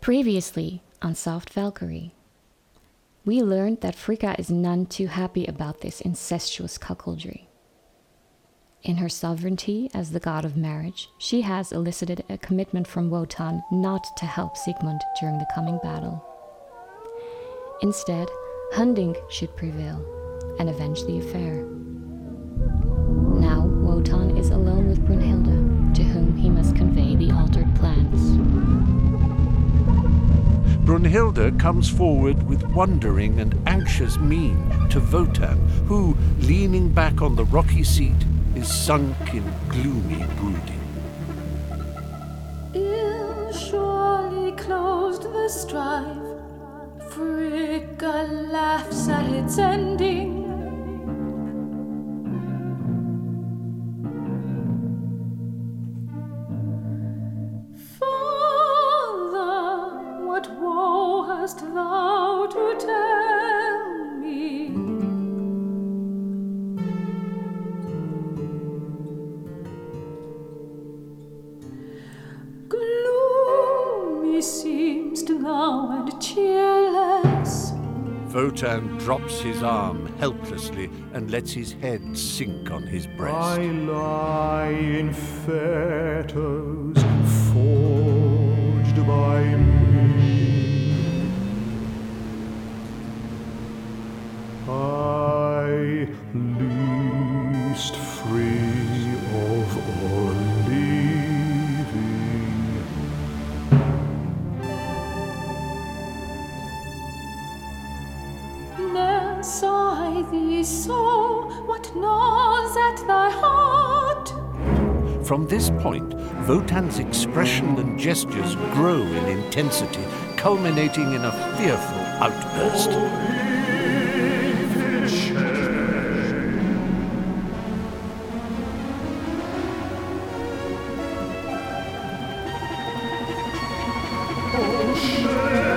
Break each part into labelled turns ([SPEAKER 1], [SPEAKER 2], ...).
[SPEAKER 1] Previously on Soft Valkyrie, we learned that Frigga is none too happy about this incestuous cuckoldry. In her sovereignty as the god of marriage, she has elicited a commitment from Wotan not to help Siegmund during the coming battle. Instead, Hunding should prevail and avenge the affair. Brunhilde
[SPEAKER 2] comes forward with wondering and anxious mien to Wotan, who, leaning back on the rocky seat, is sunk in gloomy brooding.
[SPEAKER 3] Ill surely closed the strife. Frigga laughs at its ending.
[SPEAKER 2] Wotan drops his arm helplessly and lets his head sink on his breast.
[SPEAKER 4] I lie in fetters forged by me. I
[SPEAKER 3] thee so. What gnaws at thy heart?
[SPEAKER 2] From this point, Wotan's expression and gestures grow in intensity, culminating in a fearful outburst.
[SPEAKER 4] Oh, Shameful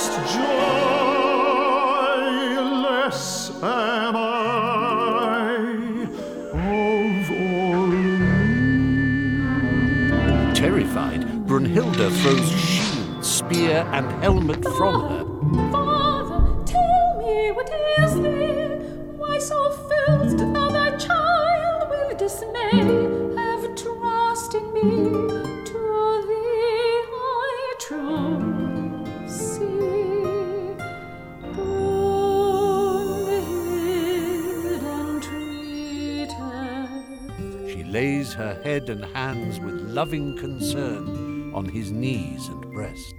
[SPEAKER 4] Most joyless am I of all
[SPEAKER 2] Terrified, Brunhilde throws shield, spear, and helmet from her.
[SPEAKER 3] Father, tell me what is thee? Why so fillst thou thy child with dismay? Have trust in me,
[SPEAKER 2] her head and hands with loving concern on his knees and breast.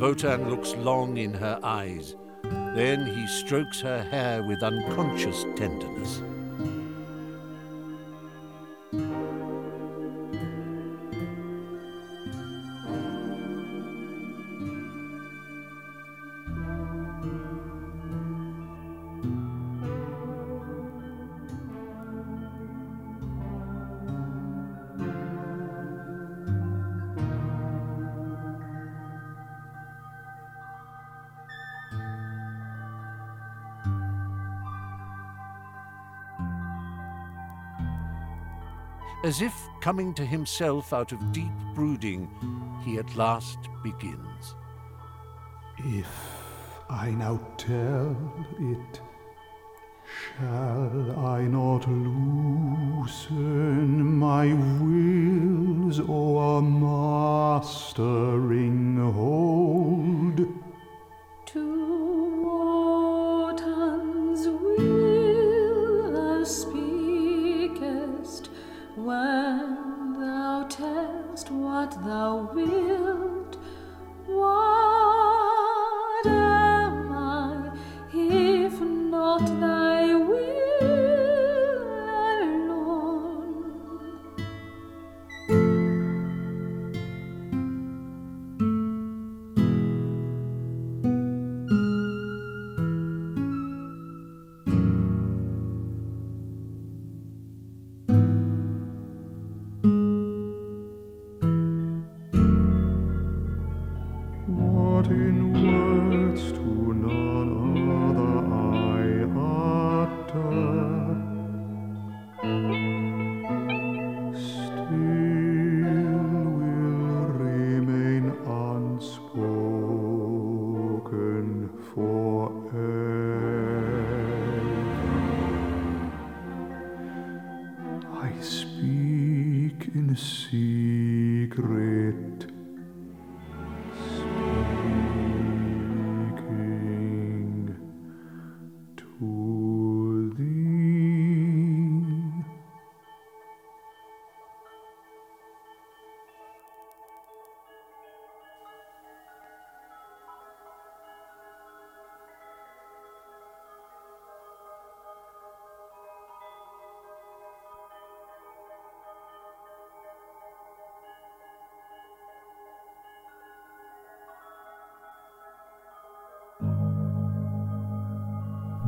[SPEAKER 2] Wotan looks long in her eyes. Then he strokes her hair with unconscious tenderness. As if coming to himself out of deep brooding, he at last begins.
[SPEAKER 4] If I now tell it, shall I not loosen my will's o'ermastering hold?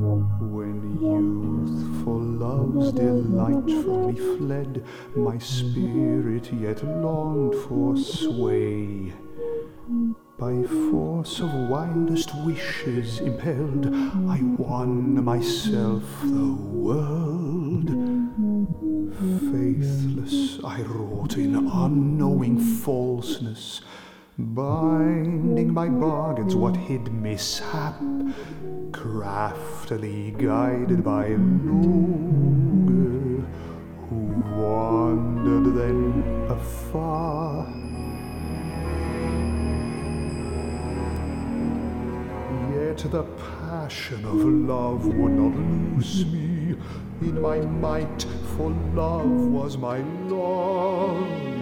[SPEAKER 3] When
[SPEAKER 4] youthful love's delight from me fled, my spirit yet longed for sway. By force of wildest wishes impelled, I won myself the world. Faithless I wrought in unknowing falseness, binding my bargains what hid mishap, craftily guided by Loge, who wandered then afar. Yet the passion of love would not loose me. In my might, for love was my longing.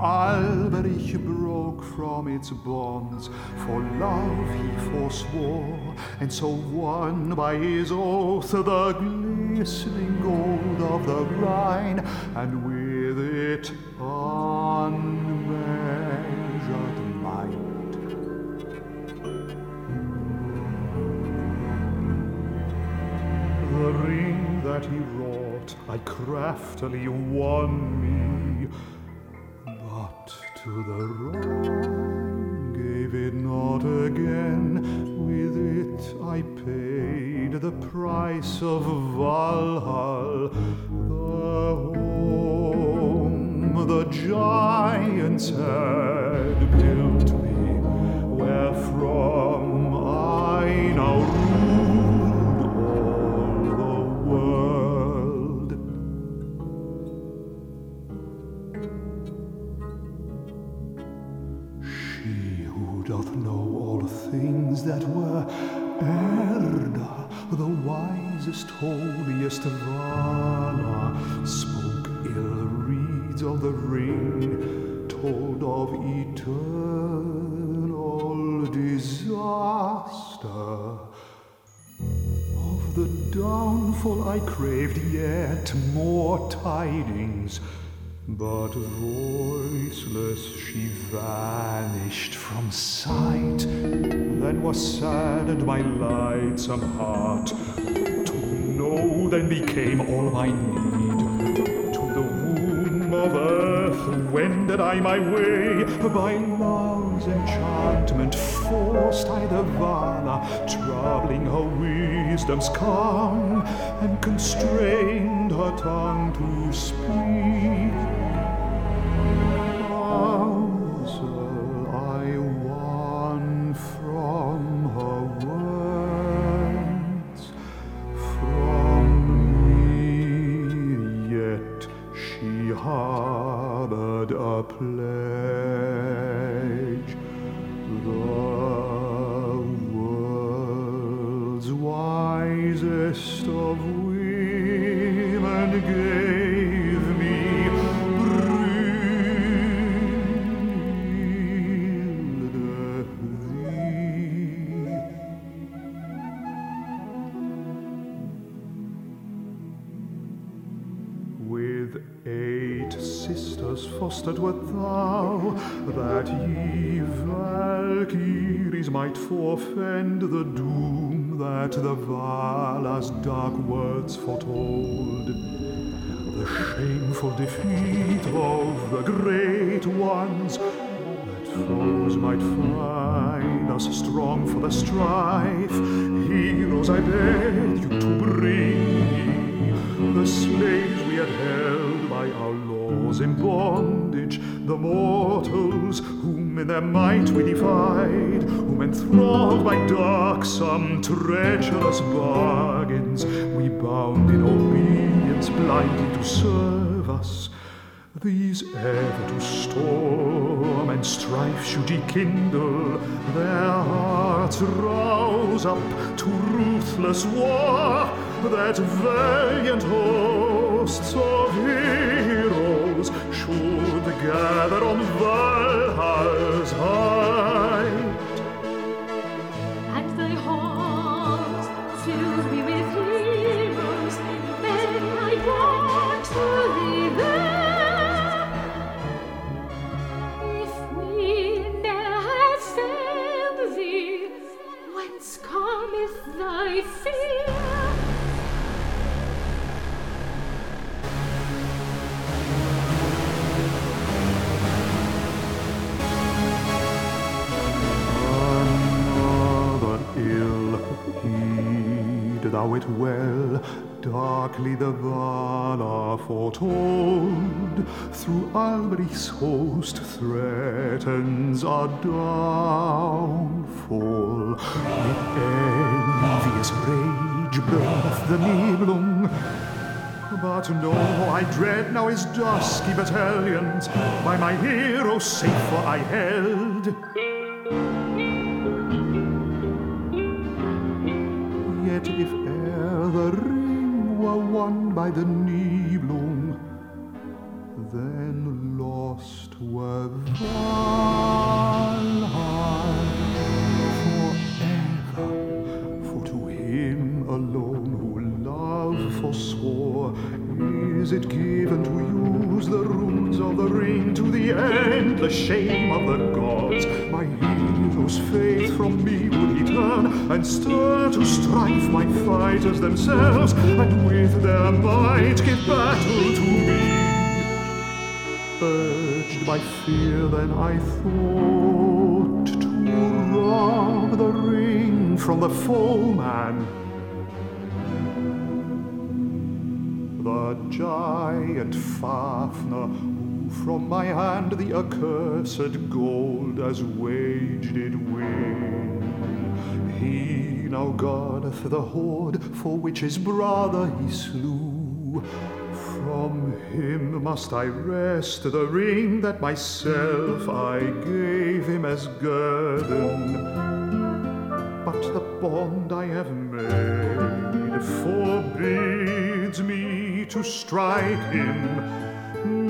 [SPEAKER 4] Alberich broke from its bonds. For love he forswore, and so won by his oath the glistening gold of the Rhine, and with it unmeasured might. The ring that he wrought, I craftily won me, to the Rhine gave it not again. With it I paid the price of Valhall, the home the giants had wisest, holiest Vala, spoke ill reeds of the ring, told of eternal disaster. Of the downfall I craved yet more tidings, but voiceless she vanished from sight. Then was saddened my lightsome heart. Know then became all my need. To the womb of earth wended I my way. By love's enchantment forced I the Vala, troubling her wisdom's calm, and constrained her tongue to speak. Wert thou, that ye Valkyries might forfend the doom that the Vala's dark words foretold. The shameful defeat of the great ones, that foes might find us strong for the strife. Heroes, I beg you to bring the slaves we had held by our in bondage, the mortals whom in their might we defied, whom enthralled by darksome, treacherous bargains, we bound in obedience blindly to serve us. These ever to storm and strife should ye kindle, their hearts rouse up to ruthless war, that valiant hosts of heroes should gather on Valhall's height. Thou it well, darkly the Vala foretold, through Alberich's host threatens our downfall. With envious rage burneth the Nibelung, but no, I dread now his dusky battalions, by my hero safer I held. Yet if the ring were won by the Nibelung, then lost were Valhall forever. For to him alone who love forswore is it given to use the runes of the ring to the endless shame of the gods. My hero's faith from me would he turn and stir to strife my fighters themselves, and with their might give battle to me. Urged by fear, then I thought to rob the ring from the foeman. The giant Fafner, from my hand the accursed gold as wage did win. He now guardeth the hoard for which his brother he slew. From him must I wrest the ring that myself I gave him as guerdon. But the bond I have made forbids me to strike him.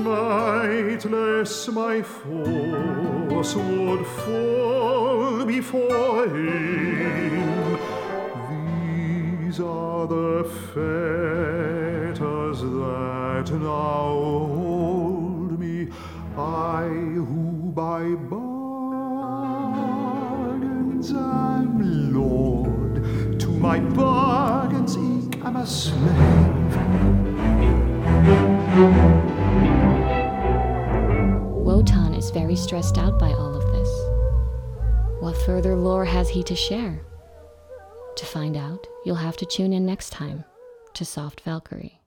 [SPEAKER 4] Nightless my force would fall before him. These are the fetters that now hold me, I who by bargains am lord, to my bargains eke am a slave.
[SPEAKER 1] Very stressed out by all of this. What further lore has he to share? To find out, you'll have to tune in next time to Soft Valkyrie.